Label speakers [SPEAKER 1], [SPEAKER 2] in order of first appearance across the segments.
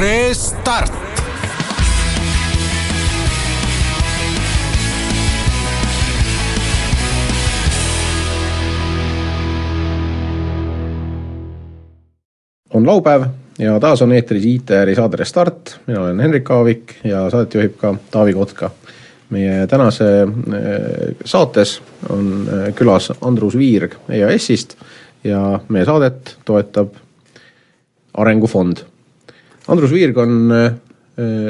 [SPEAKER 1] Restart.
[SPEAKER 2] on laupäev ja taas on eetris IT-äri saade Restart, mina olen Henrik Aavik ja saadet juhib ka Taavi Kotka. Meie tänase eh, saates on eh, külas Andrus Viirg EAS-ist ja meie saadet toetab Arengufond. Andrus Viirg on eh,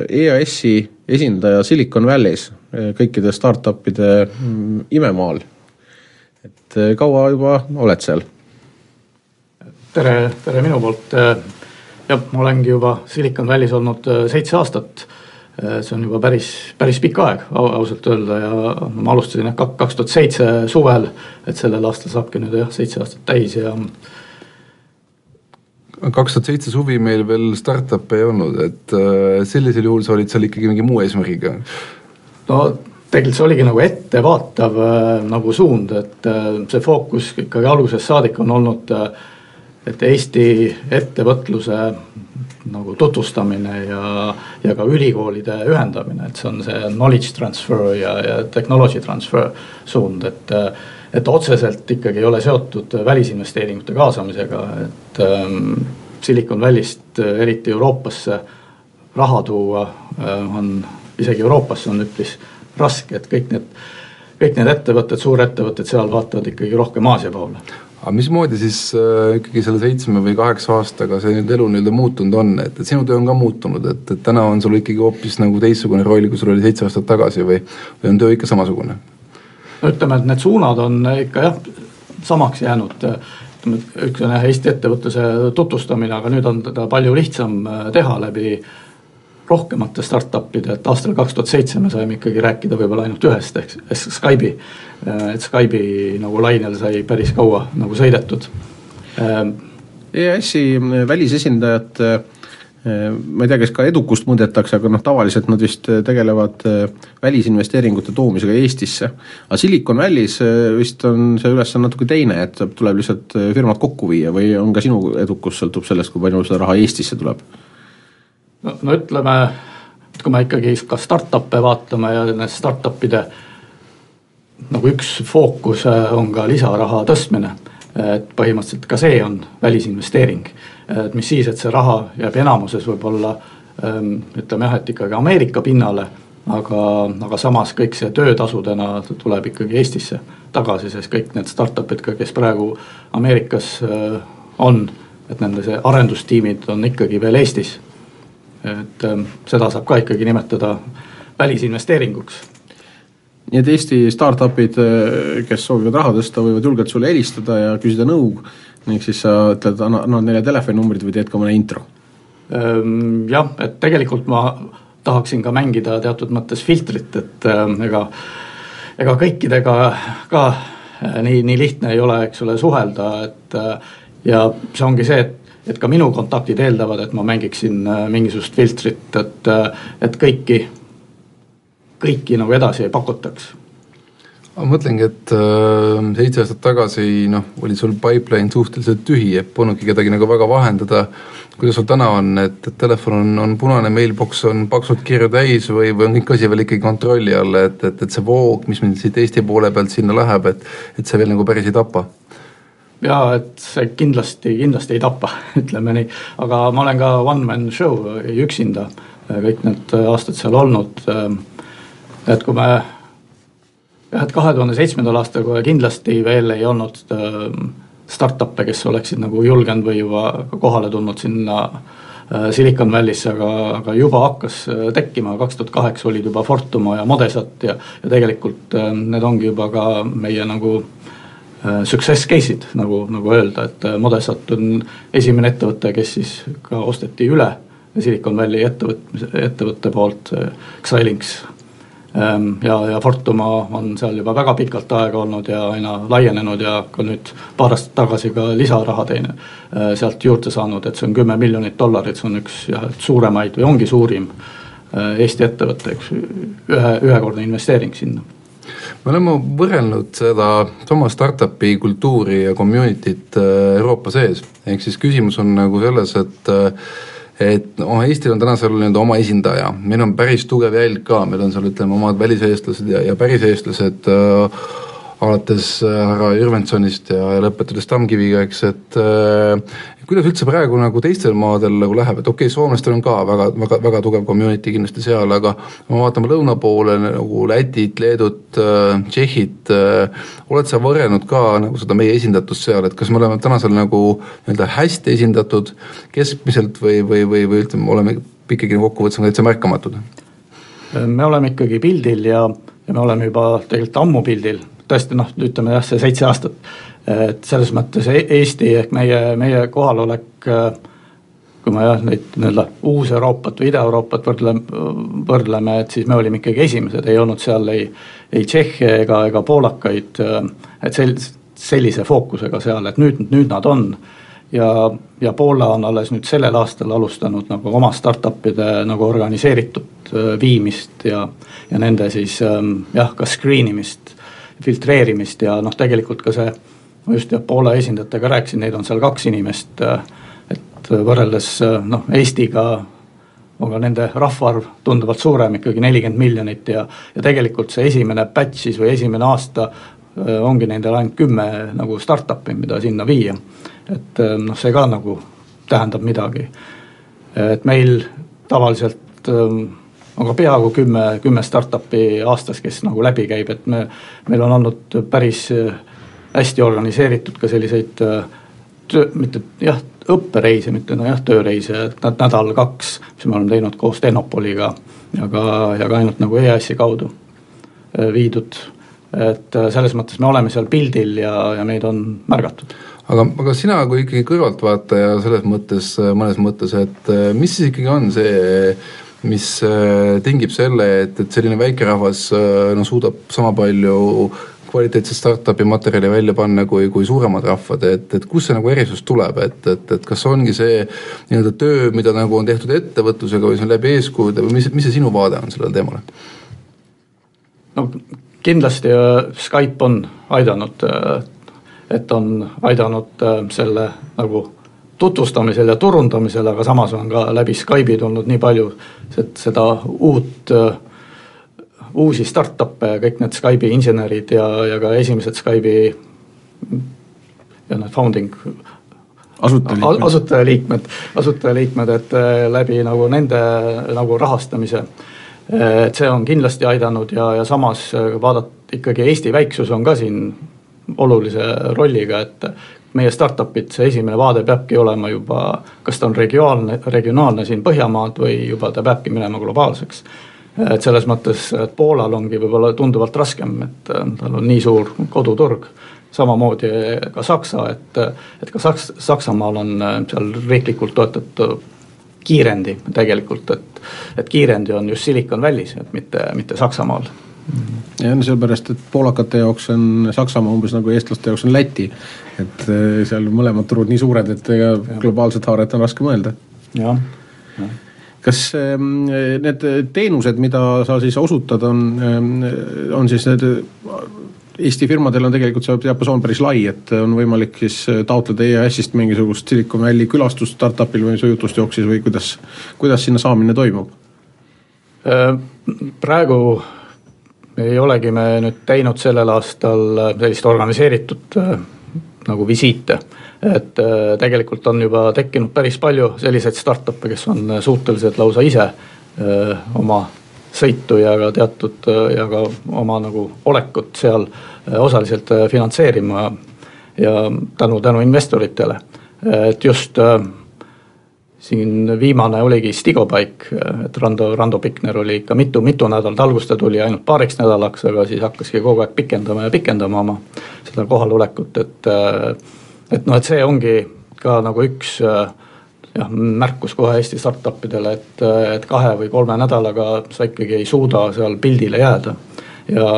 [SPEAKER 2] EAS-i esindaja Silicon Valley's kõikide startup'ide mm, imemaal. et kaua juba oled seal?
[SPEAKER 3] tere, tere minu poolt. jah, ma olengi juba Silicon Valley's olnud seitse aastat. Äh, see on juba päris, päris pikk aeg ausalt öelda ja ma alustasin jah kaks tuhat seitse suvel. et sellel aastal saabki nüüd jah seitse aastat täis ja.
[SPEAKER 4] kaks tuhat seitse suvi meil veel startup'e ei olnud, et äh, sellisel juhul sa olid seal ikkagi mingi muu eesmärgiga?
[SPEAKER 3] no tegelikult see oligi nagu ettevaatav nagu suund, et see fookus ikkagi algusest saadik on olnud äh, et Eesti ettevõtluse nagu tutvustamine ja, ja ka ülikoolide ühendamine, et see on see knowledge transfer ja, ja technology transfer suund, et. et otseselt ikkagi ei ole seotud välisinvesteeringute kaasamisega, et ähm, Silicon Valley'st eriti Euroopasse raha tuua äh, on, isegi Euroopasse on üpris raske, et kõik need kõik need ettevõtted, suurettevõtted seal vaatavad ikkagi rohkem Aasia poole
[SPEAKER 4] aga mismoodi siis äh, ikkagi selle seitsme või kaheksa aastaga see nüüd elu nii-öelda muutunud on, et, et sinu töö on ka muutunud, et, et täna on sul ikkagi hoopis nagu teistsugune roll, kui sul oli seitse aastat tagasi või, või on töö ikka samasugune?
[SPEAKER 3] no ütleme, et need suunad on ikka jah, samaks jäänud. ütleme, üks on jah Eesti ettevõtluse tutvustamine, aga nüüd on teda palju lihtsam äh, teha läbi rohkemate startup'ide, et aastal kaks tuhat seitse me saime ikkagi rääkida võib-olla ainult ühest ehk Skype'i. Äh, et Skype'i nagu lainel sai päris kaua nagu sõidetud.
[SPEAKER 2] Ähm, EAS-i äh, välisesindajad, äh, ma ei tea, kas ka edukust mõõdetakse, aga noh, tavaliselt nad vist tegelevad välisinvesteeringute toomisega Eestisse. aga Silicon Valley's vist on see ülesanne natuke teine, et tuleb lihtsalt firmad kokku viia või on ka sinu edukus sõltub sellest, kui palju seda raha Eestisse tuleb?
[SPEAKER 3] No, no ütleme, et kui me ikkagi ka startup'e vaatame ja need startup'ide nagu üks fookus äh, on ka lisaraha tõstmine. et põhimõtteliselt ka see on välisinvesteering, et mis siis, et see raha jääb enamuses võib-olla ähm, ütleme jah, et ikkagi Ameerika pinnale, aga, aga samas kõik see töötasudena tuleb ikkagi Eestisse tagasi, sest kõik need startup'id ka, kes praegu Ameerikas äh, on, et nende see arendustiimid on ikkagi veel Eestis et ähm, seda saab ka ikkagi nimetada välisinvesteeringuks
[SPEAKER 2] nii et Eesti startup'id, äh, kes soovivad raha tõsta, võivad julgelt sulle helistada ja küsida nõu. ning siis sa ütled, annad neile telefoninumbrid või teed ka mõne intro?
[SPEAKER 3] Ähm, jah, et tegelikult ma tahaksin ka mängida teatud mõttes filtrit, et ähm, ega, ega kõikidega ka äh, nii, nii lihtne ei ole, eks ole, suhelda, et äh, ja see ongi see, et et ka minu kontaktid eeldavad, et ma mängiksin äh, mingisugust filtrit, et, äh, et kõiki, kõiki nagu edasi ei pakutaks
[SPEAKER 4] ma mõtlengi, et äh, seitse aastat tagasi noh, oli sul pipeline suhteliselt tühi, et polnudki kedagi nagu väga vahendada. kuidas sul täna on, et, telefon on, on punane, mailbox on paksult kirju täis või, või on kõik asi veel ikkagi kontrolli all, et, et, et see voog, mis meil siit Eesti poole pealt sinna läheb, et, et see veel nagu päris ei tapa
[SPEAKER 3] ja et see kindlasti, kindlasti ei tapa, ütleme nii, aga ma olen ka one man show üksinda kõik need aastad seal olnud. et kui me jah, et kahe tuhande seitsmendal aastal kohe kindlasti veel ei olnud startup'e, kes oleksid nagu julgenud või juba kohale tulnud sinna Silicon Valley'sse, aga, aga juba hakkas tekkima, kaks tuhat kaheksa olid juba Fortuma ja Modesat ja, ja tegelikult need ongi juba ka meie nagu Äh, success case'id nagu, nagu öelda, et äh, Modesat on esimene ettevõte, kes siis ka osteti üle Silicon Valley ettevõtmise, ettevõtte poolt, äh, Xilinx. Ähm, ja, ja Fortuma on seal juba väga pikalt aega olnud ja aina laienenud ja ka nüüd paar aastat tagasi ka lisaraha teine sealt juurde saanud, et see on kümme miljonit dollarit, see on üks jah, suuremaid või ongi suurim Eesti ettevõte, üks ühe, ühekordne investeering sinna
[SPEAKER 4] me oleme võrrelnud seda sama startup'i kultuuri ja community't äh, Euroopa sees, ehk siis küsimus on nagu selles, et äh, et noh, Eestil on täna seal nii-öelda oma esindaja, meil on päris tugev jälg ka, meil on seal ütleme omad väliseestlased ja, ja päriseestlased äh, alates äh, härra Jürvensonist ja lõpetades Tammkiviga, eks, et äh, kuidas üldse praegu nagu teistel maadel nagu läheb, et okei okay,, soomlastel on ka väga, väga, väga tugev community kindlasti seal, aga kui me vaatame lõuna poole nagu Lätit, Leedut äh,, Tšehhit oled sa võrrelnud ka nagu seda meie esindatust seal, et kas me oleme täna seal nagu nii-öelda hästi esindatud keskmiselt või, või, või, või ütleme, oleme ikkagi nagu kokkuvõttes täitsa märkamatud?
[SPEAKER 3] me oleme ikkagi pildil ja, ja me oleme juba tegelikult ammu pildil tõesti noh, ütleme jah, see seitse aastat, et selles mõttes e-, Eesti ehk meie, meie kohalolek, kui me jah, neid nii-öelda Uus-Euroopat või Ida-Euroopat võrdleme, võrdleme, et siis me olime ikkagi esimesed, ei olnud seal ei, ei Tšehhe ega, ega poolakaid, et sel-, sellise fookusega seal, et nüüd, nüüd nad on. Ja, ja Poola on alles nüüd sellel aastal alustanud nagu oma startup'ide nagu organiseeritud viimist ja, ja nende siis jah, ka screen imist filtreerimist ja noh, tegelikult ka see, ma just jah, Poola esindajatega rääkisin, neid on seal kaks inimest, et võrreldes noh, Eestiga ka nende rahvaarv tunduvalt suurem, ikkagi nelikümmend miljonit ja ja tegelikult see esimene batch siis või esimene aasta äh, ongi nendel ainult kümme nagu startup'i, mida sinna viia. et äh, noh, see ka nagu tähendab midagi. et meil tavaliselt ähm, aga peaaegu kümme, kümme startup'i aastas, kes nagu läbi käib, et me, meil on olnud päris äh, hästi organiseeritud ka selliseid äh, töö, mitte jah, õppereise, mitte nojah, tööreise, nädal-kaks, mis me oleme teinud koos Tenopoliga ja ka, ja ka ainult nagu EAS-i kaudu äh, viidud. et selles mõttes me oleme seal pildil ja, ja meid on märgatud
[SPEAKER 4] aga, aga sina kui ikkagi kõrvaltvaataja selles mõttes, mõnes mõttes, et mis siis ikkagi on see mis äh, tingib selle, et, et selline väikerahvas äh, no suudab sama palju kvaliteetset startup'i materjali välja panna kui, kui suuremad rahvad, et, et kust see nagu erisus tuleb, et, et, et kas ongi see nii-öelda töö, mida nagu on tehtud ettevõtlusega või see on läbi eeskujude või mis, mis see sinu vaade on sellele teemale?
[SPEAKER 3] no kindlasti äh, Skype on aidanud, et on aidanud selle nagu tutvustamisel ja turundamisel, aga samas on ka läbi Skype'i tulnud nii palju seda uut, uusi startup'e, kõik need Skype'i insenerid ja, ja ka esimesed Skype'i ja need founding
[SPEAKER 2] asutajaliikmed,
[SPEAKER 3] asutajaliikmed, asutajaliikmed, et äh, läbi nagu nende nagu rahastamise. Äh, et see on kindlasti aidanud ja, ja samas äh, vaadata ikkagi Eesti väiksus on ka siin olulise rolliga, et meie startup'id, see esimene vaade peabki olema juba, kas ta on regionaalne, regionaalne siin Põhjamaad või juba ta peabki minema globaalseks. et selles mõttes, et Poolal ongi võib-olla tunduvalt raskem, et äh, tal on nii suur koduturg, samamoodi ka Saksa, et, et ka Saks-, Saksamaal on äh, seal riiklikult toetatud kiirendi tegelikult, et, et kiirendi on just Silicon Valley's, et mitte, mitte Saksamaal
[SPEAKER 2] ja on sellepärast, et poolakate jaoks on Saksamaa umbes nagu eestlaste jaoks on Läti. et äh, seal mõlemad turud nii suured, et ega globaalset haaret on raske mõelda.
[SPEAKER 3] jah,
[SPEAKER 2] jah kas ähm, need teenused, mida sa siis osutad, on, ähm, on siis need Eesti firmadel on tegelikult see diapasoon päris lai, et on võimalik siis taotleda EAS-ist mingisugust Silicon Valley külastust startup'il või su jutust jooksis või kuidas, kuidas sinna saamine toimub?
[SPEAKER 3] Äh, praegu ei olegi me nüüd teinud sellel aastal äh, sellist organiseeritud äh, nagu visiite. et äh, tegelikult on juba tekkinud päris palju selliseid startup'e, kes on suutelised lausa ise oma sõitu ja ka teatud ja ka oma nagu olekut seal osaliselt finantseerima ja tänu, tänu investoritele, et just siin viimane oligi Stigobike, et Rando, Rando Pikner oli ikka mitu, mitu nädalat, alguses ta tuli ainult paariks nädalaks, aga siis hakkaski kogu aeg pikendama ja pikendama oma seda kohalolekut, et et noh, et see ongi ka nagu üks jah, märkus kohe Eesti startup idele, et, et kahe või kolme nädalaga sa ikkagi ei suuda seal pildile jääda. ja,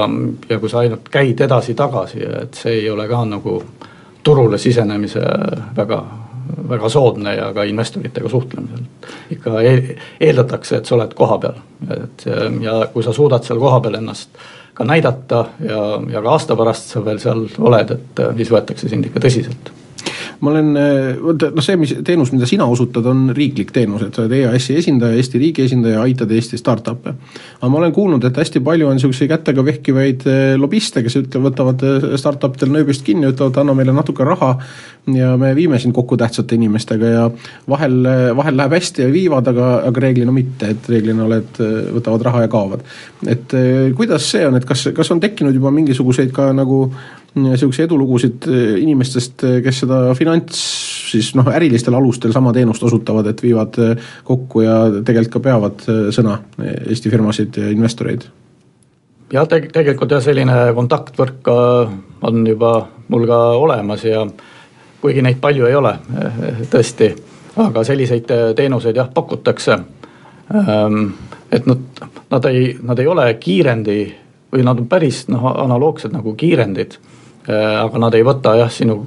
[SPEAKER 3] ja kui sa ainult käid edasi-tagasi, et see ei ole ka nagu turule sisenemise väga väga soodne ja ka investoritega suhtlemisel. ikka eeldatakse, et sa oled kohapeal, et ja kui sa suudad seal kohapeal ennast ka näidata ja, ja ka aasta pärast sa veel seal oled, et siis võetakse sind ikka tõsiselt
[SPEAKER 2] ma olen, vot noh, see, mis teenus, mida sina osutad, on riiklik teenus, et sa oled EAS-i esindaja, Eesti riigi esindaja, aitad Eesti startup'e. aga ma olen kuulnud, et hästi palju on niisuguseid kätega vehkivaid eh, lobiste, kes ütlevad, võtavad eh, startup idel nööbist kinni, ütlevad, anna meile natuke raha ja me viime sind kokku tähtsate inimestega ja vahel, vahel läheb hästi ja viivad, aga, aga reeglina mitte, et reeglina oled, võtavad raha ja kaovad. et kuidas see on, et kas, kas on tekkinud juba mingisuguseid ka nagu niisuguseid edulugusid eh, inimestest, eh, kes seda finants siis noh, ärilistel alustel sama teenust osutavad, et viivad eh, kokku ja tegelikult ka peavad sõna Eesti firmasid ja investoreid?
[SPEAKER 3] jah, teg-, tegelikult jah, selline kontaktvõrk on juba mul ka olemas ja kuigi neid palju ei ole, tõesti, aga selliseid teenuseid jah, pakutakse. Ehm, et nad, nad ei, nad ei ole kiirendi või nad on päris noh, analoogsed nagu kiirendid aga nad ei võta jah, sinu,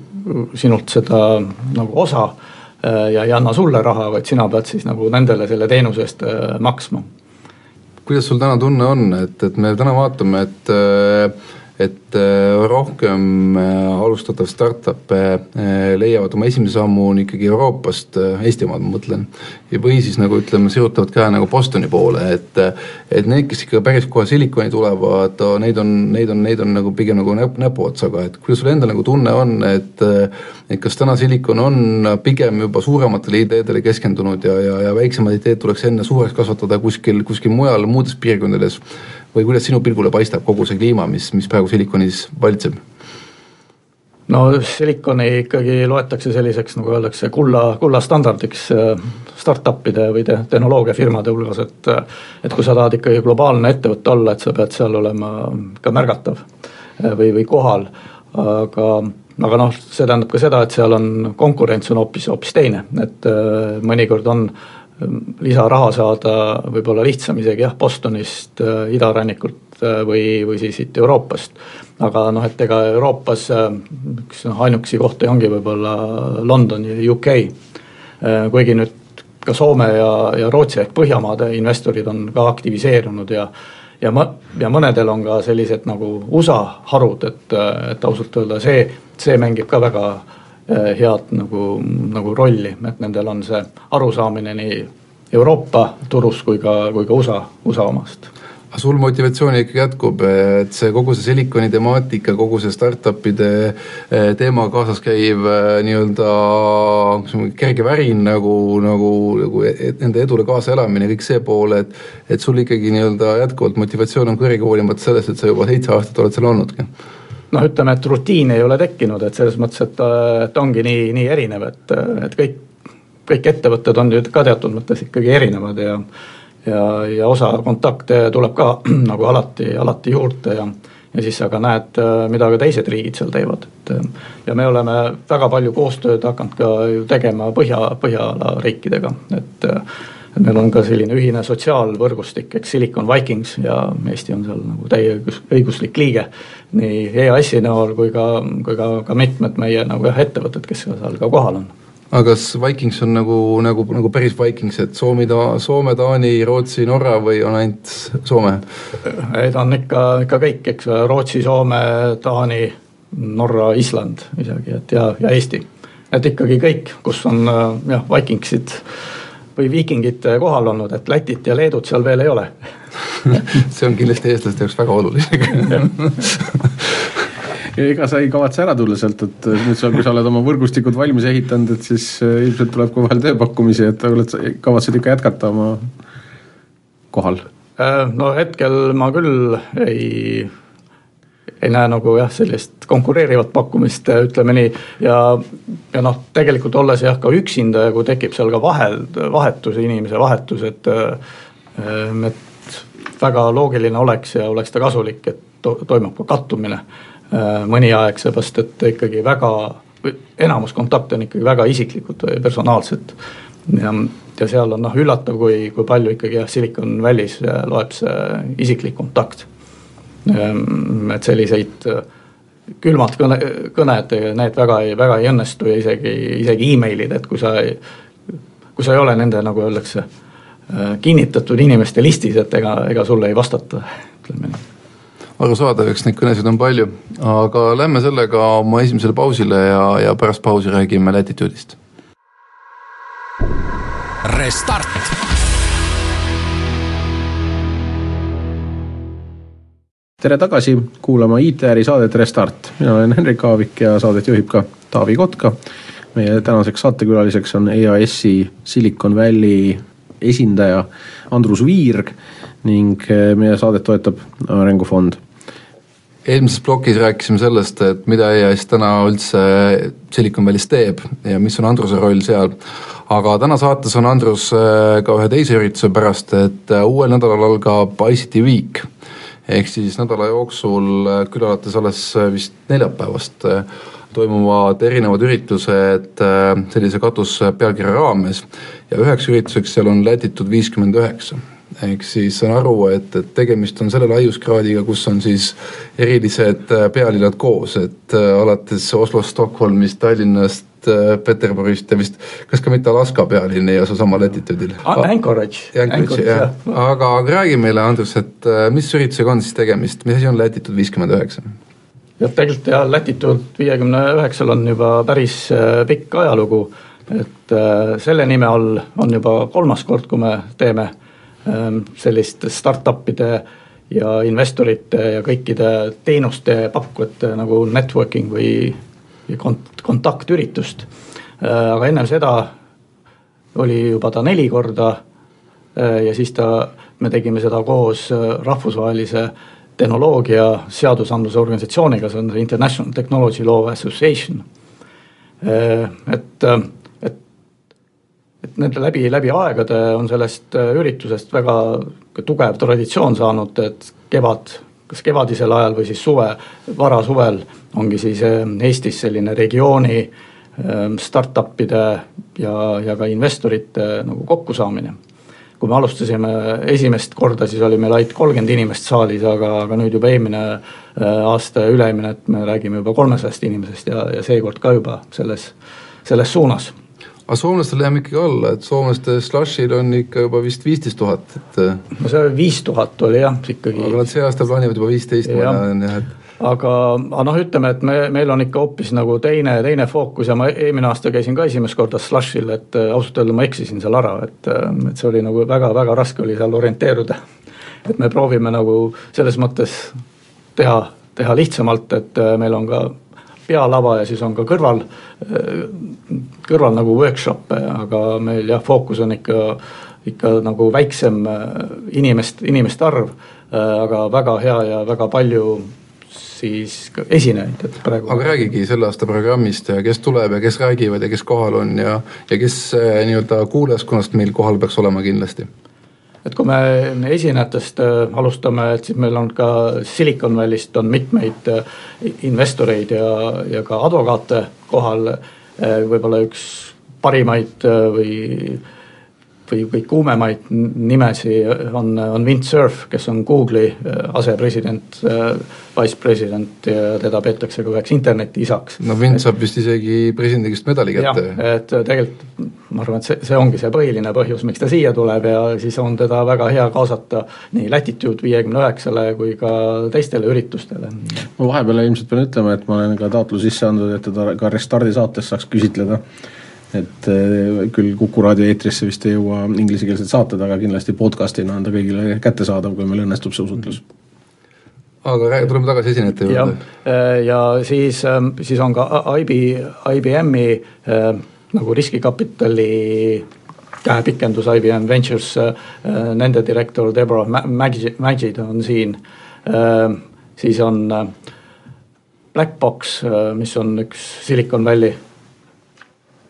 [SPEAKER 3] sinult seda nagu osa äh, ja ei anna sulle raha, vaid sina pead siis nagu nendele selle teenuse eest äh, maksma.
[SPEAKER 4] kuidas sul täna tunne on, et, et me täna vaatame, et et äh, rohkem äh, alustatav startup'e äh, leiavad oma esimese sammu on ikkagi Euroopast, Eesti omad ma mõtlen, või siis nagu ütleme, sirutavad käe nagu Bostoni poole, et et need, kes ikka päris kohe silikoni tulevad, neid on, neid on, neid on nagu pigem nagu näp-, näpuotsaga, et kuidas sul endal nagu tunne on, et et kas täna Silicon on pigem juba suurematele ideedele keskendunud ja, ja, ja väiksemad ideed tuleks enne suureks kasvatada kuskil, kuskil mujal, muudes piirkondades või kuidas sinu pilgule paistab kogu see kliima, mis, mis praegu Siliconis valitseb?
[SPEAKER 3] no Siliconi ikkagi loetakse selliseks, nagu öeldakse, kulla, kullastandardiks äh, startup'ide või te, tehnoloogiafirmade hulgas, et et kui sa tahad ikkagi globaalne ettevõte olla, et sa pead seal olema ka märgatav äh, või, või kohal, aga aga noh, see tähendab ka seda, et seal on konkurents on hoopis, hoopis teine, et äh, mõnikord on lisaraha saada võib-olla lihtsam isegi jah, Bostonist, äh, idarannikult äh, või, või siis siit Euroopast. aga noh, et ega Euroopas äh, üks noh, ainukesi kohti ongi võib-olla London ja UK. kuigi nüüd ka Soome ja, ja Rootsi ehk Põhjamaade investorid on ka aktiviseerunud ja ja ma, ja mõnedel on ka sellised nagu USA harud, et, et ausalt öelda see, see mängib ka väga äh, head nagu, nagu rolli, et nendel on see arusaamine nii Euroopa turust kui ka, kui ka USA, USA omast.
[SPEAKER 4] Aga sul motivatsiooni ikkagi jätkub, et see kogu see Siliconi temaatika, kogu see startup'ide äh, teema kaasas käiv äh, nii-öelda kerge värin nagu, nagu, nagu nende edule kaasaelamine, kõik see pool, et et sul ikkagi nii-öelda jätkuvalt motivatsioon on kõrge, hoolimata sellest, et sa juba seitse aastat oled seal olnudki
[SPEAKER 3] noh, ütleme, et rutiini ei ole tekkinud, et selles mõttes, et, et ongi nii, nii erinev, et, et kõik, kõik ettevõtted on ju ka teatud mõttes ikkagi erinevad ja ja, ja osa kontakte tuleb ka nagu alati, alati juurde ja ja siis sa ka näed, mida ka teised riigid seal teevad, et ja me oleme väga palju koostööd hakanud ka ju tegema Põhja, Põhjala riikidega, et et meil on ka selline ühine sotsiaalvõrgustik, eks Silicon Vikings ja Eesti on seal nagu täieõiguslik liige. nii EAS-i näol kui ka, kui ka, ka mitmed meie nagu jah, ettevõtted, kes seal ka kohal on
[SPEAKER 4] aga kas Vikings on nagu, nagu, nagu päris Vikings, et Soome, Soome, Taani, Rootsi, Norra või on ainult Soome?
[SPEAKER 3] ei, ta on ikka, ikka kõik, eks Rootsi, Soome, Taani, Norra, Island isegi, et ja, ja Eesti. et ikkagi kõik, kus on jah, Vikingsid või viikingid kohal olnud, et Lätit ja Leedut seal veel ei ole
[SPEAKER 4] see on kindlasti eestlaste jaoks väga oluline
[SPEAKER 2] ega sa ei kavatse ära tulla sealt, et nüüd sa, kui sa oled oma võrgustikud valmis ehitanud, et siis äh, ilmselt tuleb ka vahel tööpakkumisi, et oled, kavatsed ikka jätkata oma kohal?
[SPEAKER 3] Äh, no hetkel ma küll ei ei näe nagu jah, sellist konkureerivat pakkumist, ütleme nii. ja, ja noh, tegelikult olles jah ka üksinda ja kui tekib seal ka vahel, vahetus, inimese vahetus, et. Ehm, et väga loogiline oleks ja oleks ta kasulik, et to, toimub ka kattumine mõni aeg, seepärast et ikkagi väga, enamus kontakte on ikkagi väga isiklikud või personaalsed. ja, ja seal on noh, üllatav, kui, kui palju ikkagi jah, Silicon Valley's loeb see isiklik kontakt Ehm, et selliseid äh, külmad kõne, kõned, need väga ei, väga ei õnnestu ja isegi, isegi emailid, et kui sa ei, kui sa ei ole nende, nagu öeldakse, äh, kinnitatud inimeste listis, et ega, ega sulle ei vastata, ütleme nii
[SPEAKER 4] arusaadav, eks neid kõnesid on palju, aga lähme sellega oma esimesele pausile ja, ja pärast pausi räägime Latitude'ist. Restart
[SPEAKER 2] tere tagasi kuulama ITR-i saadet Restart, mina olen Henrik Aavik ja saadet juhib ka Taavi Kotka. meie tänaseks saatekülaliseks on EAS-i Silicon Valley esindaja Andrus Viirg ning eh, meie saadet toetab Arengufond
[SPEAKER 4] eelmises plokis rääkisime sellest, et mida EAS täna üldse Silicon Valley's teeb ja mis on Andruse roll seal. aga täna saates on Andrus eh, ka ühe teise ürituse pärast, et eh, uuel nädalal algab ICT Week. Ehk siis nädala jooksul, äh, küll alates alles äh, vist neljapäevast, äh, toimuvad erinevad üritused sellise katuspealkirja raames. Ja üheks ürituseks seal on Latitude viiskümmend üheksa ehk siis saan aru, et, et tegemist on selle laiuskraadiga, kus on siis erilised pealinnad koos, et alates Oslost, Stockholmist, Tallinnast, Äh, Peterburist ja vist, kas ka mitte Alaska pealinn ei asu samal latituudil?
[SPEAKER 3] Anchorage.
[SPEAKER 4] Anchorage, jah, aga, räägi meile, Andrus, et äh, mis üritusega on siis tegemist, mis asi on Latitude viiskümmend üheksa?
[SPEAKER 3] jah, tegelikult jah, Latitude viiekümne üheksal on juba päris äh, pikk ajalugu, et selle nime all on juba kolmas kord, kui me teeme sellist startup'ide ja investorite ja kõikide teenuste pakkujate nagu networking või kont-, kontaktüritust. Äh, aga ennem seda oli juba ta neli korda äh, ja siis ta, me tegime seda koos äh, rahvusvahelise tehnoloogia seadusandluse organisatsiooniga, see on International Technology Law Association. et, et, nende läbi, läbi aegade on sellest üritusest väga tugev traditsioon saanud, et kevad kas kevadisel ajal või siis suve, varasuvel ongi siis eh, Eestis selline regiooni eh, startup'ide ja, ja ka investorite nagu kokkusaamine. kui me alustasime esimest korda, siis oli meil ainult kolmkümmend inimest saalis, aga, aga nüüd juba eelmine aasta ja üle-eelmine, et me räägime juba kolmesajast inimesest ja, ja seekord ka juba selles, selles suunas
[SPEAKER 4] aga soomlastel jääme ikkagi alla, et soomlaste slushil on ikka juba vist viisteist tuhat, et.
[SPEAKER 3] Äh, no see viis tuhat oli jah, ikkagi.
[SPEAKER 4] aga nad see aasta plaanivad juba viisteist, ma näen jah, et
[SPEAKER 3] aga, aga noh, ütleme, et me, meil on ikka hoopis nagu teine, teine fookus ja ma eelmine aasta käisin ka esimest korda Slushil, et äh, ausalt öelda ma eksisin seal ära, et, äh, et see oli nagu väga-väga raske oli seal orienteeruda. et me proovime nagu selles mõttes teha, teha lihtsamalt, et meil on ka pealava ja siis on ka kõrval, kõrval nagu workshop'e, aga meil jah, fookus on ikka, ikka nagu väiksem äh, inimest, inimeste arv, äh, aga väga hea ja väga palju siis esinejaid, et praegu.
[SPEAKER 4] aga räägigi selle aasta programmist ja kes tuleb ja kes räägivad ja kes kohal on ja, ja kes äh, nii-öelda kuulajaskonnast meil kohal peaks olema kindlasti
[SPEAKER 3] et kui me esinejatest äh, alustame, et siis meil on ka Silicon Valley'st on mitmeid äh, investoreid ja, ja ka advokaate kohal. Äh, võib-olla üks parimaid või või, või kuumemaid nimesi on, on Vint Cerf, kes on Google'i äh, asepresident, äh, vice president ja teda peetakse ka üheks interneti isaks.
[SPEAKER 4] no Vint saab vist isegi presidendi käest medali kätte.
[SPEAKER 3] et tegelikult ma arvan, et see, see ongi see põhiline põhjus, miks ta siia tuleb ja siis on teda väga hea kaasata nii Latitude viiekümne üheksale kui ka teistele üritustele.
[SPEAKER 2] ma vahepeal ilmselt pean ütlema, et ma olen ka taotluse sisse andnud, et teda ka Restardi saates saaks küsitleda et eh, küll Kuku raadio eetrisse vist ei jõua inglisekeelsed saated, aga kindlasti podcast'ina on ta kõigile kättesaadav, kui meil õnnestub see usutlus.
[SPEAKER 4] aga räägi, tuleme tagasi esinejate juurde.
[SPEAKER 3] Eh, ja siis, ähm, siis on ka IB, IBM-i nagu riskikapitali käepikendus IBM Ventures nende direktor Deborah Magid, on siin siis on Blackbox, mis on üks Silicon Valley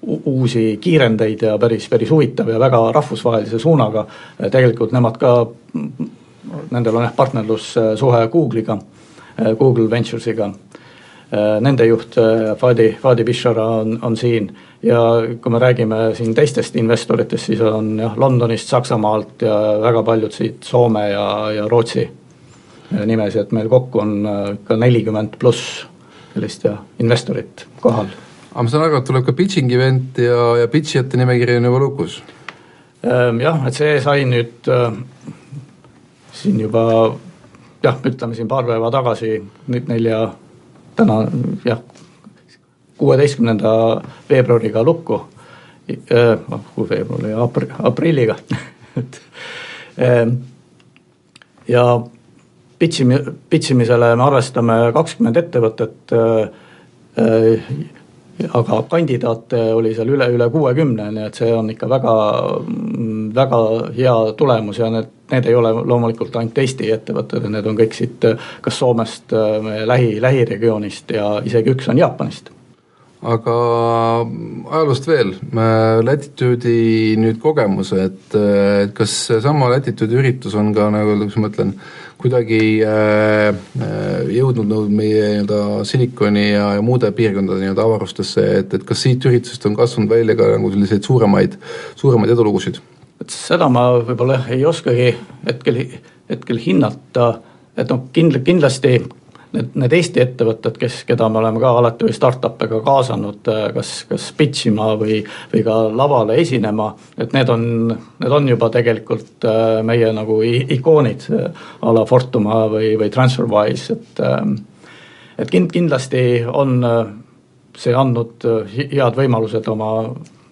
[SPEAKER 3] uusi kiirendeid ja päris, päris huvitav ja väga rahvusvahelise suunaga. tegelikult nemad ka, nendel on jah partnerlussuhe Google'iga, Google Ventures'iga. Nende juht Fadi, Fadi Bishara on, on siin ja kui me räägime siin teistest investoritest, siis on jah, Londonist, Saksamaalt ja väga paljud siit Soome ja, ja Rootsi nimesi, et meil kokku on ikka nelikümmend pluss sellist ja investorit kohal.
[SPEAKER 4] Aga ma saan aru, et tuleb ka pitching event ja, ja pitchijate nimekiri on juba lukus?
[SPEAKER 3] Ehm, jah, et see sai nüüd äh, siin juba jah, ütleme siin paar päeva tagasi, nüüd nelja, täna jah, kuueteistkümnenda veebruariga lukku äh,, kuu veebruari, apr-, aprilliga et äh, ja pitch imi-, pitch imisele me arvestame kakskümmend ettevõtet äh, aga kandidaate oli seal üle, üle kuuekümne, nii et see on ikka väga, väga hea tulemus ja need, need ei ole loomulikult ainult Eesti ettevõtted, need on kõik siit kas Soomest, meie lähi, lähiregioonist ja isegi üks on Jaapanist.
[SPEAKER 4] Aga ajaloost veel, Latitude'i nüüd kogemus, et kas seesama Latitude'i üritus on ka nagu, kuidas ma ütlen, kuidagi äh, äh jõudnud nagu meie nii-öelda silikoni ja, ja muude piirkondade nii-öelda avarustesse, et, et kas siit üritusest on kasvanud välja ka nagu selliseid suuremaid, suuremaid edulugusid?
[SPEAKER 3] et seda ma võib-olla ei oskagi hetkel, hetkel hinnata, et noh, kindla-, kindlasti need, need Eesti ettevõtted, kes, keda me oleme ka alati või startup'e ka kaasanud, äh, kas, kas pitch ima või, või ka lavale esinema, et need on, need on juba tegelikult äh, meie nagu ikoonid äh, a la Fortuma või, või TransferWise, et et kind-, kindlasti on see andnud head võimalused oma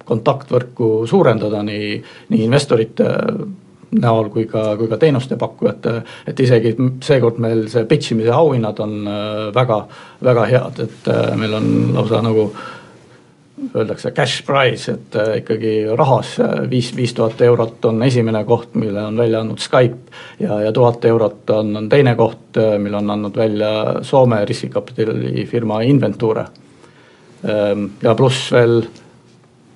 [SPEAKER 3] kontaktvõrku suurendada nii, nii investorite näol kui ka, kui ka teenustepakkujate, et isegi seekord meil see pitch imise auhinnad on äh, väga, väga head, et äh, meil on lausa nagu öeldakse cash prize, et äh, ikkagi rahas viis, viis tuhat eurot on esimene koht, mille on välja andnud Skype ja, ja tuhat eurot on, on teine koht, mille on andnud välja Soome riskikapitali firma Inventure. Ähm, ja pluss veel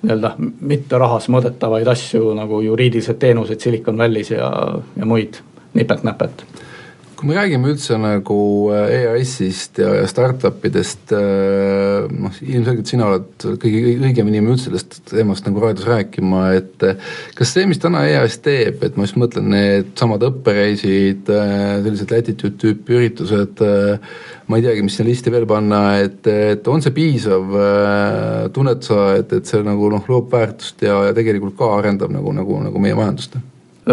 [SPEAKER 3] nii-öelda mitte rahas mõõdetavaid asju nagu juriidilised teenused Silicon Valley's ja, ja muid nipet-näpet
[SPEAKER 4] kui me räägime üldse nagu äh, EAS-ist ja, ja startup idest, äh, noh ilmselgelt sina oled kõige õigem inimene üldse sellest teemast nagu raadios rääkima, et äh, kas see, mis täna EAS teeb, et ma just mõtlen, needsamad õppereisid, sellised latitude tüüpi üritused, ma ei teagi, mis sinna listi veel panna, et, et on see piisav, tunned sa, et, et see nagu noh, loob väärtust ja, ja tegelikult ka arendab nagu, nagu, nagu meie majandust?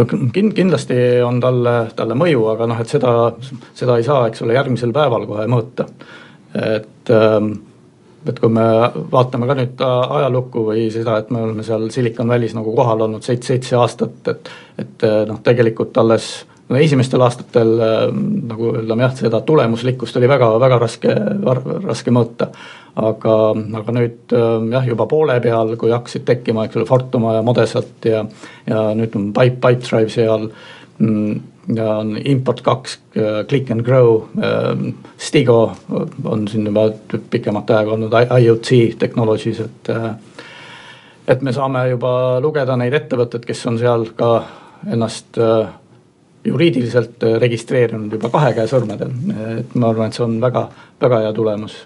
[SPEAKER 3] Kind-, kindlasti on talle, talle mõju, aga noh, et seda, seda ei saa, eks ole, järgmisel päeval kohe mõõta. et, ähm, et kui me vaatame ka nüüd ajalukku või seda, et me oleme seal Silicon Valley's nagu kohal olnud seitse, seitse aastat, et et noh, tegelikult alles no esimestel aastatel ähm, nagu ütleme jah, seda tulemuslikkust oli väga, väga raske, raske mõõta. Aga, aga nüüd ähm, jah, juba poole peal, kui hakkasid tekkima, eks ole, Fortuma ja Modesat ja ja nüüd on Pipe, Pipedrive seal mm, ja on Import kaks, äh, Click and Grow, Stigo on siin juba pikemat aega olnud IoT Technologies, et äh, et me saame juba lugeda neid ettevõtteid, kes on seal ka ennast äh, juriidiliselt registreerinud juba kahe käe sõrmedel, et ma arvan, et see on väga, väga hea tulemus.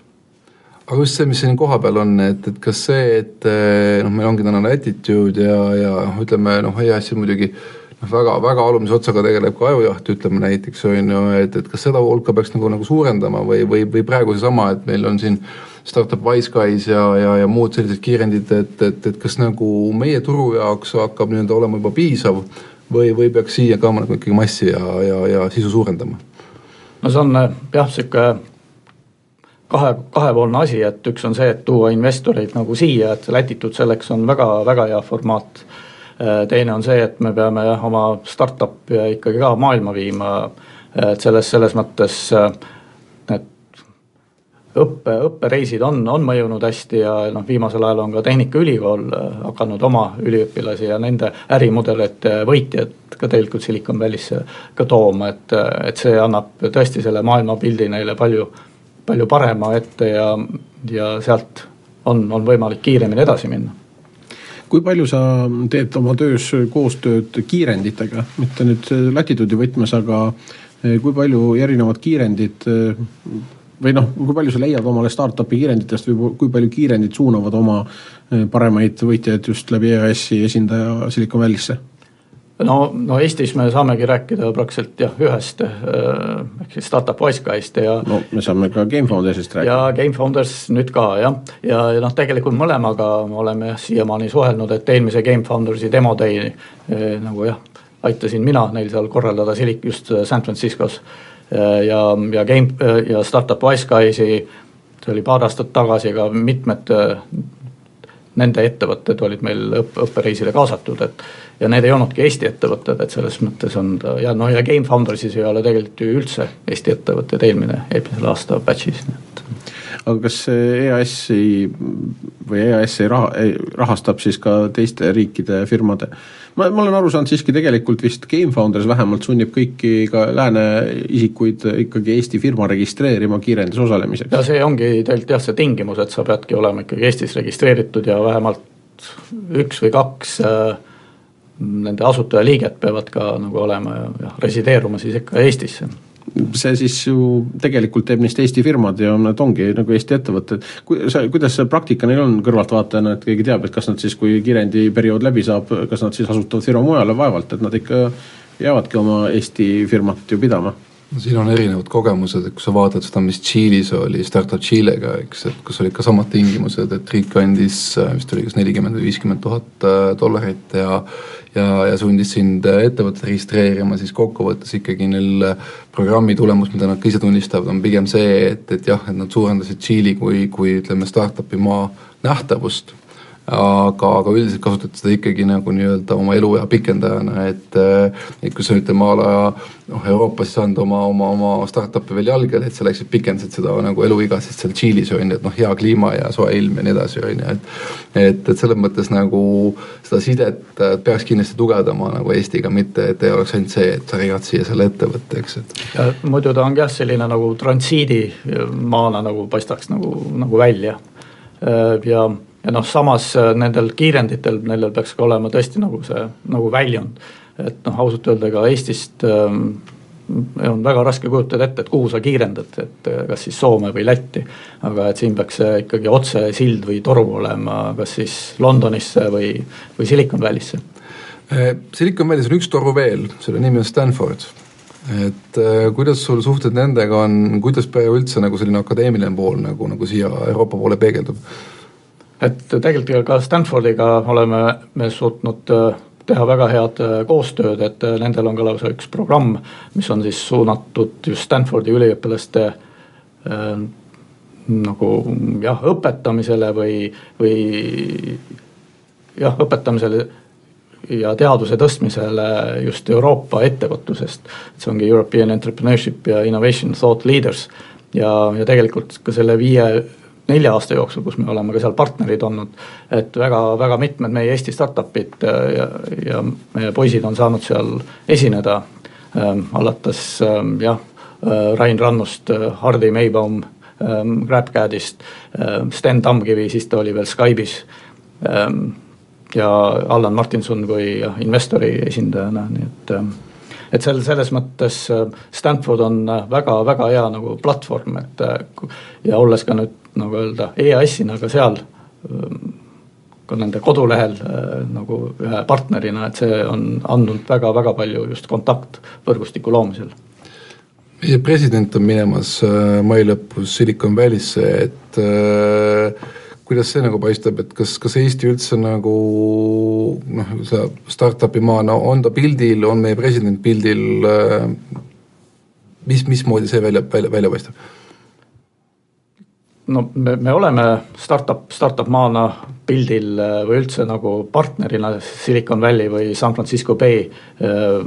[SPEAKER 4] Aga just see, mis siin kohapeal on, et, et kas see, et eh, noh, meil ongi tänane attitude ja, ja noh, ütleme noh, EAS-i muidugi noh, väga, väga alumise otsaga tegeleb ka ajujaht, ütleme näiteks on ju, et, et kas seda hulka peaks nagu, nagu suurendama või, või, või praegu seesama, et meil on siin startup Wiseguys ja, ja, ja muud sellised kiirendid, et, et, et kas nagu meie turu jaoks hakkab nii-öelda olema juba piisav või, või peaks siia ka nagu ikkagi massi ja, ja, ja sisu suurendama?
[SPEAKER 3] no see on jah, sihuke kahe, kahepoolne asi, et üks on see, et tuua investoreid nagu siia, et Latitude selleks on väga, väga hea formaat. Äh, teine on see, et me peame jah, oma startup'i ikkagi ka maailma viima, et selles, selles mõttes need õppe, õppereisid on, on mõjunud hästi ja noh, viimasel ajal on ka Tehnikaülikool äh, hakanud oma üliõpilasi ja nende ärimudelite võitjad ka tegelikult Silicon Valley'sse ka tooma, et, et see annab tõesti selle maailmapildi neile palju palju parema ette ja, ja sealt on, on võimalik kiiremini edasi minna.
[SPEAKER 2] Kui palju sa teed oma töös koostööd kiirenditega, mitte nüüd Latitude'i võtmes, aga kui palju erinevad kiirendid või noh, kui palju sa leiad omale startup'i kiirenditest või kui palju kiirendid suunavad oma eh, paremaid võitjaid just läbi EAS-i esindaja Silicon Valley'sse?
[SPEAKER 3] no, no Eestis me saamegi rääkida praktiliselt jah, ühest äh, ehk siis startup Wiseguist ja
[SPEAKER 2] no me saame ka Gamefoundersist rääkida.
[SPEAKER 3] ja Gamefounders nüüd ka jah, ja, ja noh, tegelikult mõlemaga me oleme siiamaani suhelnud, et eelmise Gamefoundersi demo day eh, nagu jah, aitasin mina neil seal korraldada Silik just San Franciscos. Ja, ja Game ja startup Wiseguys'i, see oli paar aastat tagasi ka mitmed nende ettevõtted olid meil õppe, õppereisile kaasatud, et ja need ei olnudki Eesti ettevõtted, et selles mõttes on ta ja noh, ja Game Foundersis ei ole tegelikult ju üldse Eesti ettevõtted eelmine, eelmisel aasta batch'is, nii et
[SPEAKER 2] aga kas EAS-i või EAS ei raha, rahastab siis ka teiste riikide firmade ma, ma olen aru saanud siiski tegelikult vist Gamefounders vähemalt sunnib kõiki ka lääne isikuid ikkagi Eesti firma registreerima kiirendis osalemiseks.
[SPEAKER 3] ja see ongi tegelikult jah, see tingimus, et sa peadki olema ikkagi Eestis registreeritud ja vähemalt üks või kaks äh, nende asutajaliiget peavad ka nagu olema ja, ja resideeruma siis ikka Eestisse
[SPEAKER 2] see siis ju tegelikult teeb neist Eesti firmad ja nad ongi nagu Eesti ettevõtted. Ku-, sa, kuidas see praktika neil on kõrvaltvaatajana, et keegi teab, et kas nad siis, kui kiirendiperiood läbi saab, kas nad siis asutavad firma mujale, vaevalt, et nad ikka jäävadki oma Eesti firmat ju pidama
[SPEAKER 4] siin on erinevad kogemused, et kui sa vaatad seda, mis Tšiilis oli Startup Tšiilega, eks, et kus olid ka samad tingimused, et riik andis vist oli kas nelikümmend või viiskümmend tuhat äh, dollarit ja ja, ja sundis sind ettevõtet registreerima, siis kokkuvõttes ikkagi neil programmi tulemus, mida nad ka ise tunnistavad, on pigem see, et, et jah, et nad suurendasid Tšiili kui, kui ütleme, startup'i maa nähtavust aga, aga üldiselt kasutad seda ikkagi nagu nii-öelda oma eluea pikendajana, et et kui sa ütleme a la noh, Euroopas ei saanud oma, oma, oma startup'i veel jalgele, et sa läksid, pikendasid seda nagu eluiga siis seal Tšiilis on ju, et noh, hea kliima ja soe ilm ja nii edasi, on ju, et et, et selles mõttes nagu seda sidet peaks kindlasti tugevdama nagu Eestiga, mitte et ei oleks ainult see, et sa read siia selle ettevõtte, eks, et.
[SPEAKER 3] muidu ta ongi jah, selline nagu transiidimaana nagu paistaks nagu, nagu välja ja ja noh, samas äh, nendel kiirenditel, nendel peaks ka olema tõesti nagu see nagu väljund. et noh, ausalt öelda ka Eestist ähm, on väga raske kujutada ette, et kuhu sa kiirendad, et äh, kas siis Soome või Lätti. aga et siin peaks ikkagi otsesild või toru olema, kas siis Londonisse või, või Silicon Valley'sse.
[SPEAKER 4] Äh, Silicon Valley's on üks toru veel, selle nimi on Stanford et kuidas sul suhted nendega on, kuidas üldse nagu selline akadeemiline pool nagu, nagu siia Euroopa poole peegeldub?
[SPEAKER 3] Et tegelikult ka Stanfordiga oleme me suutnud äh, teha väga head äh, koostööd, et äh, nendel on ka lausa üks programm, mis on siis suunatud just Stanfordi üliõpilaste äh, nagu jah, õpetamisele või, või jah, õpetamisele ja teaduse tõstmisele just Euroopa ettevõtlusest. see ongi European Entrepreneurship ja Innovation Thought Leaders ja, ja tegelikult ka selle viie nelja aasta jooksul, kus me oleme ka seal partnerid olnud. et väga, väga mitmed meie Eesti startup'id äh, ja, ja meie poisid on saanud seal esineda ähm,. alates ähm, jah äh,, Rain Rannust äh,, Hardi Meibaum ähm,, GrabCAD-ist ähm,, Sten Tamkivi, siis ta oli veel Skype'is ähm,. ja Allan Martinson kui jah, investori esindajana, nii et ähm, et sel-, selles mõttes äh, Stanford on väga-väga hea nagu platvorm, et ja olles ka nüüd nagu öelda, EAS-ina ka seal ähm, ka nende kodulehel äh, nagu ühe partnerina, et see on andnud väga-väga palju just kontaktvõrgustiku loomisel.
[SPEAKER 4] meie president on minemas äh, mai lõpus Silicon Valley'sse, et äh, kuidas see nagu paistab, et kas, kas Eesti üldse nagu noh, see startup'i maana no, on ta pildil, on meie president pildil, mis, mismoodi see välja, välja, välja paistab?
[SPEAKER 3] No me, me oleme startup, startup maana pildil äh, või üldse nagu partnerina Silicon Valley või San Francisco Bay äh,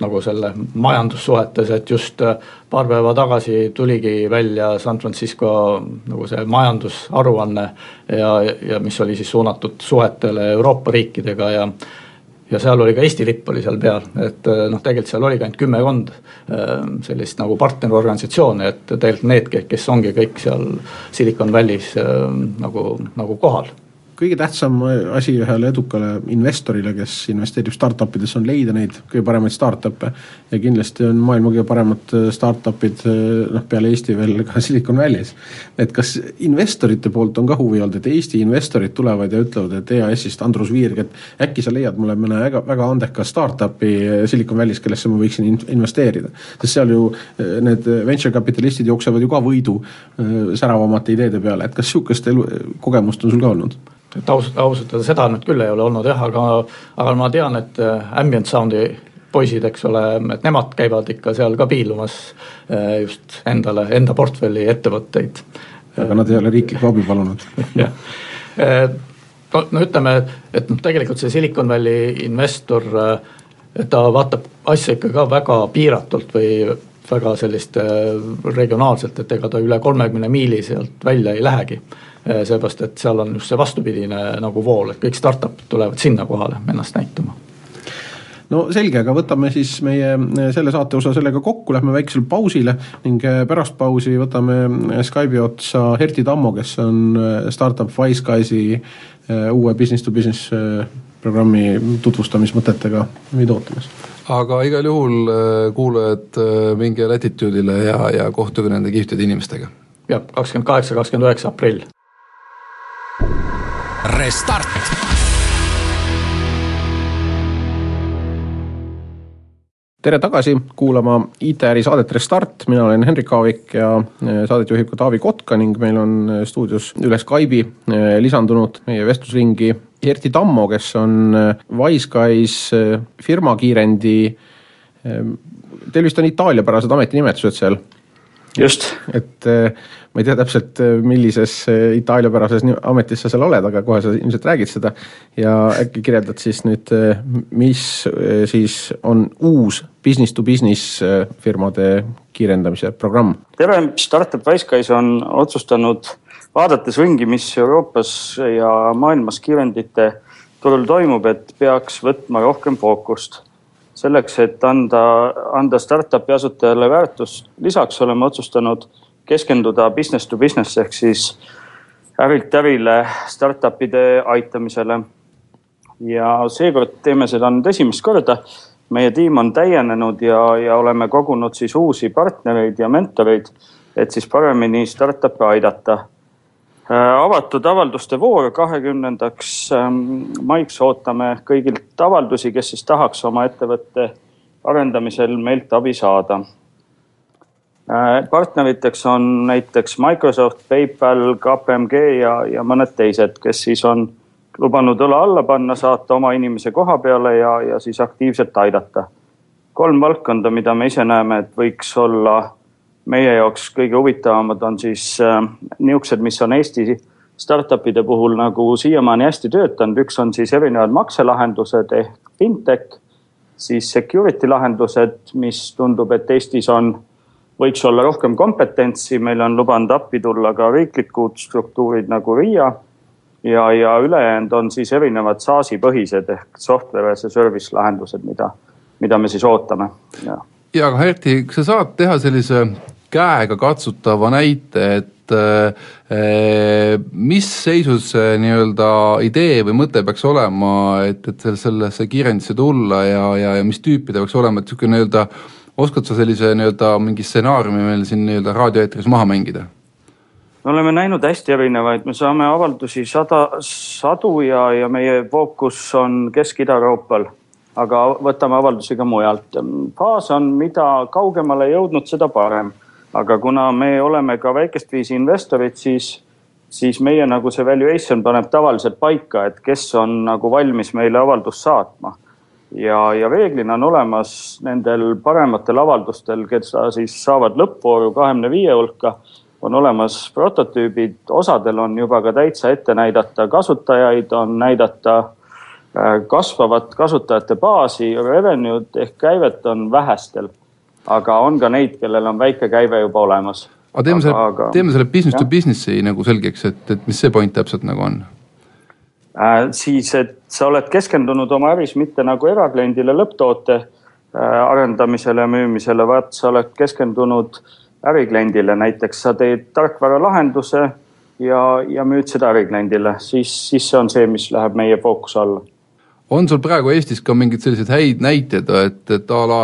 [SPEAKER 3] nagu selle majandussuhetes, et just äh, paar päeva tagasi tuligi välja San Francisco nagu see majandusaruanne ja, ja mis oli siis suunatud suhetele Euroopa riikidega ja ja seal oli ka Eesti lipp oli seal peal, et äh, noh, tegelikult seal oligi ainult kümmekond äh, sellist nagu partnerorganisatsiooni, et tegelikult need, kes ongi kõik seal Silicon Valley's äh, nagu, nagu kohal
[SPEAKER 2] kõige tähtsam asi ühele edukale investorile, kes investeerib startup idesse, on leida neid kõige paremaid startup'e. ja kindlasti on maailma kõige paremad startup'id noh, peale Eesti veel ka Silicon Valley's. et kas investorite poolt on ka huvi olnud, et Eesti investorid tulevad ja ütlevad, et EAS-ist Andrus Viirg, et äkki sa leiad mulle mõne väga, väga andeka startup'i Silicon Valley's, kellesse ma võiksin investeerida. sest seal ju need venture kapitalistid jooksevad ju ka võidu säravamate ideede peale, et kas sihukest elu, kogemust on sul ka olnud?
[SPEAKER 3] Et ausalt, ausalt öelda seda nüüd küll ei ole olnud jah, aga, aga ma tean, et äh, ambient sound'i poisid, eks ole, et nemad käivad ikka seal ka piilumas äh, just endale, enda portfelli ettevõtteid.
[SPEAKER 2] aga nad ei ole riiklikku abi palunud.
[SPEAKER 3] Jah, äh, no, no ütleme, et noh, tegelikult see Silicon Valley investor, ta vaatab asja ikka ka väga piiratult või väga sellist regionaalselt, et ega ta üle kolmekümne miili sealt välja ei lähegi. Äh, seepärast, et seal on just see vastupidine nagu vool, et kõik startup'id tulevad sinna kohale ennast näitama
[SPEAKER 2] no selge, aga võtame siis meie äh, selle saate osa sellega kokku, lähme väiksele pausile ning äh, pärast pausi võtame Skype'i otsa Herti Tammo, kes on startup Wiseguys'i uue business to business programmi tutvustamismõtetega meid ootamas.
[SPEAKER 4] aga igal juhul kuulajad, minge Latitude'ile ja, ja kohtuge nende kihvtide inimestega.
[SPEAKER 3] jah, kakskümmend kaheksa, kakskümmend üheksa aprill Restart.
[SPEAKER 2] tere tagasi kuulama IT-äri saadet Restart, mina olen Henrik Aavik ja eh, saadet juhib ka Taavi Kotka ning meil on eh, stuudios üle Skype'i eh, lisandunud meie vestlusringi Erti Tammo, kes on Wiseguys firmakiirendi, teil vist on itaaliapärased ametinimetused seal?
[SPEAKER 3] Just.
[SPEAKER 2] et ma ei tea täpselt, millises itaaliapärases ametis sa seal oled, aga kohe sa ilmselt räägid seda. ja äkki kirjeldad siis nüüd, mis siis on uus business to business firmade kiirendamise programm?
[SPEAKER 1] tere, Startup Wiseguys on otsustanud, vaadates ringi, mis Euroopas ja maailmas kiirendite turul toimub, et peaks võtma rohkem fookust selleks, et anda, anda startup'i asutajale väärtust, lisaks oleme otsustanud keskenduda business to business ehk siis ärilt ärile startup'ide aitamisele. ja seekord teeme seda nüüd esimest korda. meie tiim on täienenud ja, ja oleme kogunud siis uusi partnereid ja mentoreid, et siis paremini startup'e aidata avatud avalduste voor kahekümnendaks ähm, maiks ootame kõigilt avaldusi, kes siis tahaks oma ettevõtte arendamisel meilt abi saada Äh, partneriteks on näiteks Microsoft, PayPal, KPMG ja, ja mõned teised, kes siis on lubanud õla alla panna, saata oma inimese koha peale ja, ja siis aktiivselt aidata. kolm valdkonda, mida me ise näeme, et võiks olla meie jaoks kõige huvitavamad, on siis äh, niisugused, mis on Eesti startup'ide puhul nagu siiamaani hästi töötanud, üks on siis erinevad makselahendused ehk fintech, siis security lahendused, mis tundub, et Eestis on võiks olla rohkem kompetentsi, meil on lubanud appi tulla ka riiklikud struktuurid nagu RIA. ja, ja ülejäänud on siis erinevad SaaS-i põhised ehk software as a service lahendused, mida, mida me siis ootame.
[SPEAKER 4] ja, ja aga Herti, kas sa saad teha sellise käega katsutava näite, et äh, mis seisus see nii-öelda idee või mõte peaks olema, et, et sellesse kiirendisse tulla ja, ja, ja mis tüüpi ta peaks olema, et niisugune nii-öelda oskad sa sellise nii-öelda mingi stsenaariumi meil siin nii-öelda raadioeetris maha mängida?
[SPEAKER 1] me oleme näinud hästi erinevaid, me saame avaldusi sada, sadu ja, ja meie fookus on Kesk-Ida-Euroopal, aga võtame avaldusi ka mujalt. faas on, mida kaugemale jõudnud, seda parem. Aga kuna me oleme ka väikest viisi investorid, siis, siis meie nagu see valuation paneb tavaliselt paika, et kes on nagu valmis meile avaldust saatma ja, ja reeglina on olemas nendel parematel avaldustel, kes siis saavad lõppvooru kahekümne viie hulka, on olemas prototüübid, osadel on juba ka täitsa ette näidata kasutajaid, on näidata äh, kasvavat kasutajate baasi, revenue'd ehk käivet on vähestel. Aga on ka neid, kellel on väike käive juba olemas.
[SPEAKER 4] aga teeme selle, teeme selle business jah. to business'i nagu selgeks, et, et mis see point täpselt nagu on
[SPEAKER 1] Äh, siis, et sa oled keskendunud oma äris mitte nagu erakliendile lõpptoote äh, arendamisele ja müümisele, vaid sa oled keskendunud ärikliendile, näiteks sa teed tarkvaralahenduse, ja, ja müüd seda ärikliendile, siis, siis see on see, mis läheb meie fookuse alla
[SPEAKER 4] on sul praegu Eestis ka mingeid selliseid häid näiteid, et, et a la,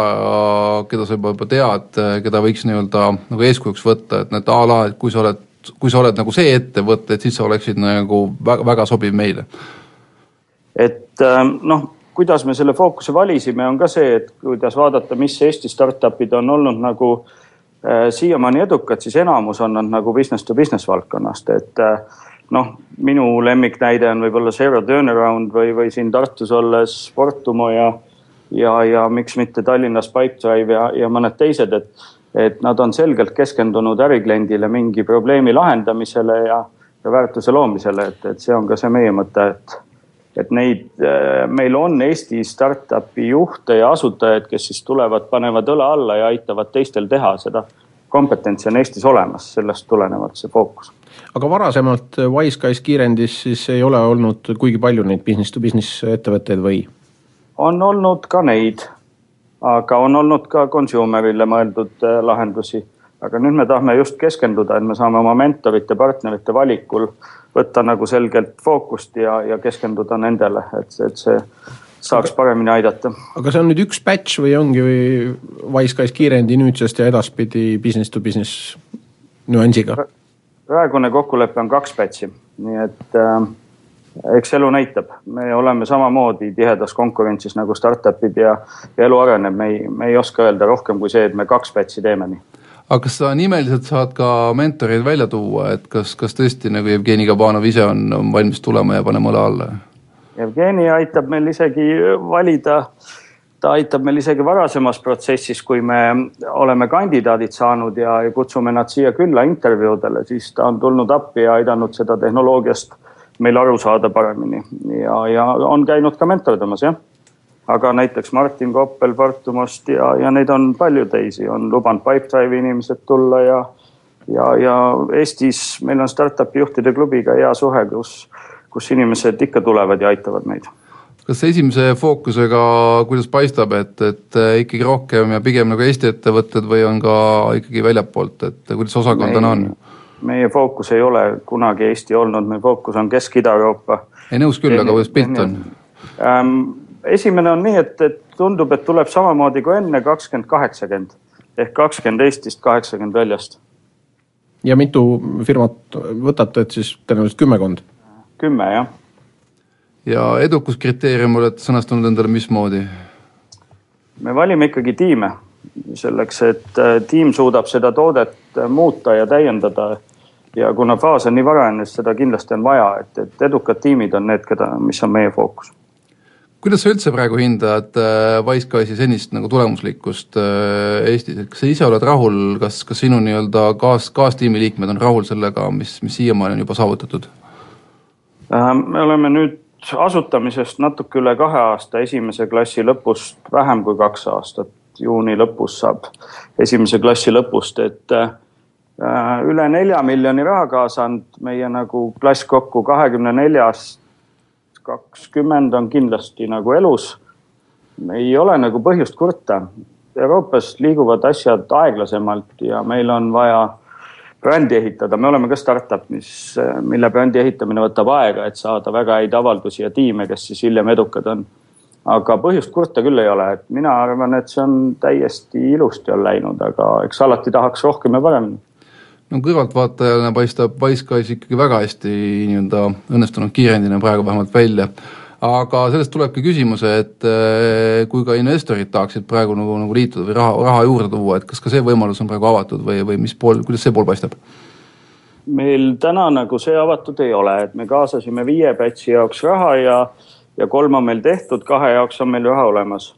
[SPEAKER 4] keda sa juba, juba tead, keda võiks nii-öelda nagu eeskujuks võtta, et need a la, et kui sa oled, kui sa oled nagu see ettevõte, et siis sa oleksid nagu väga, väga sobiv meile?
[SPEAKER 1] et ähm, noh, kuidas me selle fookuse valisime, on ka see, et kuidas vaadata, mis Eesti startup'id on olnud nagu äh, siiamaani edukad, siis enamus on nad nagu business to business valdkonnast, et äh, noh, minu lemmiknäide on võib-olla Zero Turnaround või, või siin Tartus olles Fortumo ja, ja, ja miks mitte Tallinnas Pipedrive ja, ja mõned teised, et, et nad on selgelt keskendunud ärikliendile mingi probleemi lahendamisele ja, ja väärtuse loomisele, et, et see on ka see meie mõte, et, et neid, meil on Eesti startup'i juhte ja asutajaid, kes siis tulevad, panevad õla alla ja aitavad teistel teha seda kompetentsi on Eestis olemas, sellest tulenevalt see fookus.
[SPEAKER 2] Aga varasemalt Wiseguys kiirendis siis ei ole olnud kuigi palju neid business to business ettevõtteid või?
[SPEAKER 1] on olnud ka neid, aga on olnud ka consumer'ile mõeldud äh, lahendusi. aga nüüd me tahame just keskenduda, et me saame oma mentorite, partnerite valikul võtta nagu selgelt fookust ja, ja keskenduda nendele, et, et see saaks paremini aidata.
[SPEAKER 2] aga see on nüüd üks batch või ongi või Wiseguys kiirendi nüüdsest ja edaspidi business to business nüansiga?
[SPEAKER 1] Praegune kokkulepe on kaks batch'i, nii et äh, eks elu näitab, me oleme samamoodi tihedas konkurentsis nagu startup'id ja, ja elu areneb, me ei, me ei oska öelda rohkem kui see, et me kaks batch'i teeme nii.
[SPEAKER 4] Aga kas sa nimeliselt saad ka mentoreid välja tuua, et kas, kas tõesti nagu Jevgeni Kabanov ise on, on valmis tulema ja panema õla alla?
[SPEAKER 1] Jevgeni aitab meil isegi valida, ta aitab meil isegi varasemas protsessis, kui me oleme kandidaadid saanud ja kutsume nad siia külla intervjuudele, siis ta on tulnud appi ja aidanud seda tehnoloogiast meil aru saada paremini. Ja, ja on käinud ka mentordamas jah. aga näiteks Martin Koppel Fortumost ja, ja neid on palju teisi, on lubanud Pipedrive'i inimesed tulla ja, ja, ja Eestis meil on startup'i juhtide klubiga hea suhe, kus kus inimesed ikka tulevad ja aitavad meid
[SPEAKER 4] kas esimese fookusega, kuidas paistab, et, et ikkagi rohkem ja pigem nagu Eesti ettevõtted või on ka ikkagi väljapoolt, et kuidas osakaal täna on?
[SPEAKER 1] meie fookus ei ole kunagi Eesti olnud, meie fookus on Kesk-Ida-Euroopa.
[SPEAKER 4] ei nõus küll, aga kuidas pilt on
[SPEAKER 1] ähm,? esimene on nii, et, et tundub, et tuleb samamoodi kui enne, kakskümmend, kaheksakümmend ehk kakskümmend Eestist, kaheksakümmend väljast.
[SPEAKER 2] ja mitu firmat võtate, et siis tõenäoliselt kümmekond?
[SPEAKER 1] kümme jah.
[SPEAKER 4] Ja edukuskriteerium olete sõnastanud endale mismoodi?
[SPEAKER 1] me valime ikkagi tiime selleks, et äh, tiim suudab seda toodet äh, muuta ja täiendada. ja kuna faas on nii varajane, siis seda kindlasti on vaja, et, et edukad tiimid on need, keda, mis on meie fookus
[SPEAKER 4] kuidas sa üldse praegu hindad äh, Wiseguys'i senist nagu tulemuslikkust Eestis, et kas sa ise oled rahul, kas, kas sinu nii-öelda kaas, kaastiimi liikmed on rahul sellega, mis, mis siiamaani on juba saavutatud?
[SPEAKER 1] Ähm, me oleme nüüd asutamisest natuke üle kahe aasta, esimese klassi lõpust vähem kui kaks aastat. juuni lõpus saab esimese klassi lõpust, et äh, üle nelja miljoni raha kaasanud, meie nagu klass kokku kahekümne neljast kakskümmend on kindlasti nagu elus. ei ole nagu põhjust kurta. Euroopas liiguvad asjad aeglasemalt ja meil on vaja brändi ehitada, me oleme ka startup, mis, mille brändi ehitamine võtab aega, et saada väga häid avaldusi ja tiime, kes siis hiljem edukad on. aga põhjust kurta küll ei ole, et mina arvan, et see on täiesti ilusti on läinud, aga eks alati tahaks rohkem ja paremini.
[SPEAKER 4] No kõrvaltvaatajana paistab Wiseguys ikkagi väga hästi nii-öelda õnnestunud kiirendina praegu vähemalt välja aga sellest tulebki küsimus, et eh, kui ka investorid tahaksid praegu nagu, nagu liituda või raha, raha juurde tuua, et kas ka see võimalus on praegu avatud või, või mis pool, kuidas see pool paistab?
[SPEAKER 1] meil täna nagu see avatud ei ole, et me kaasasime viie batch'i jaoks raha ja, ja kolm on meil tehtud, kahe jaoks on meil raha olemas.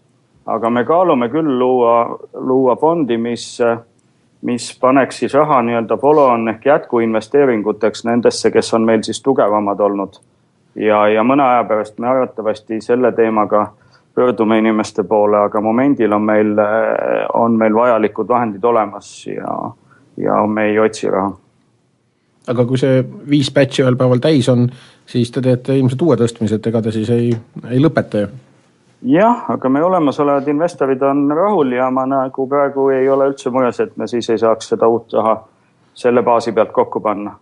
[SPEAKER 1] aga me kaalume küll luua, luua fondi, mis, mis paneks siis raha nii-öelda follow-on ehk jätkuinvesteeringuteks nendesse, kes on meil siis tugevamad olnud ja, ja mõne aja pärast me arvatavasti selle teemaga pöördume inimeste poole, aga momendil on meil, on meil vajalikud vahendid olemas ja, ja me ei otsi raha.
[SPEAKER 2] aga kui see viis batch'i ühel päeval täis on, siis te teete ilmselt uue tõstmise, et ega te siis ei, ei lõpeta ju?
[SPEAKER 1] jah, aga meie olemasolevad investorid on rahul ja ma nagu praegu ei ole üldse mures, et me siis ei saaks seda uut raha selle baasi pealt kokku panna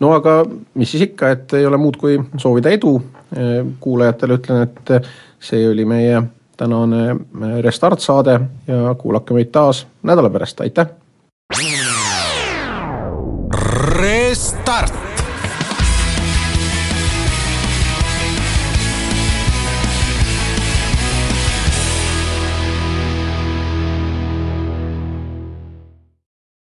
[SPEAKER 2] no aga mis siis ikka, et ei ole muud kui soovida edu. Kuulajatele, ütlen, et see oli meie tänane Restart saade ja kuulake meid taas nädala pärast, aitäh. Restart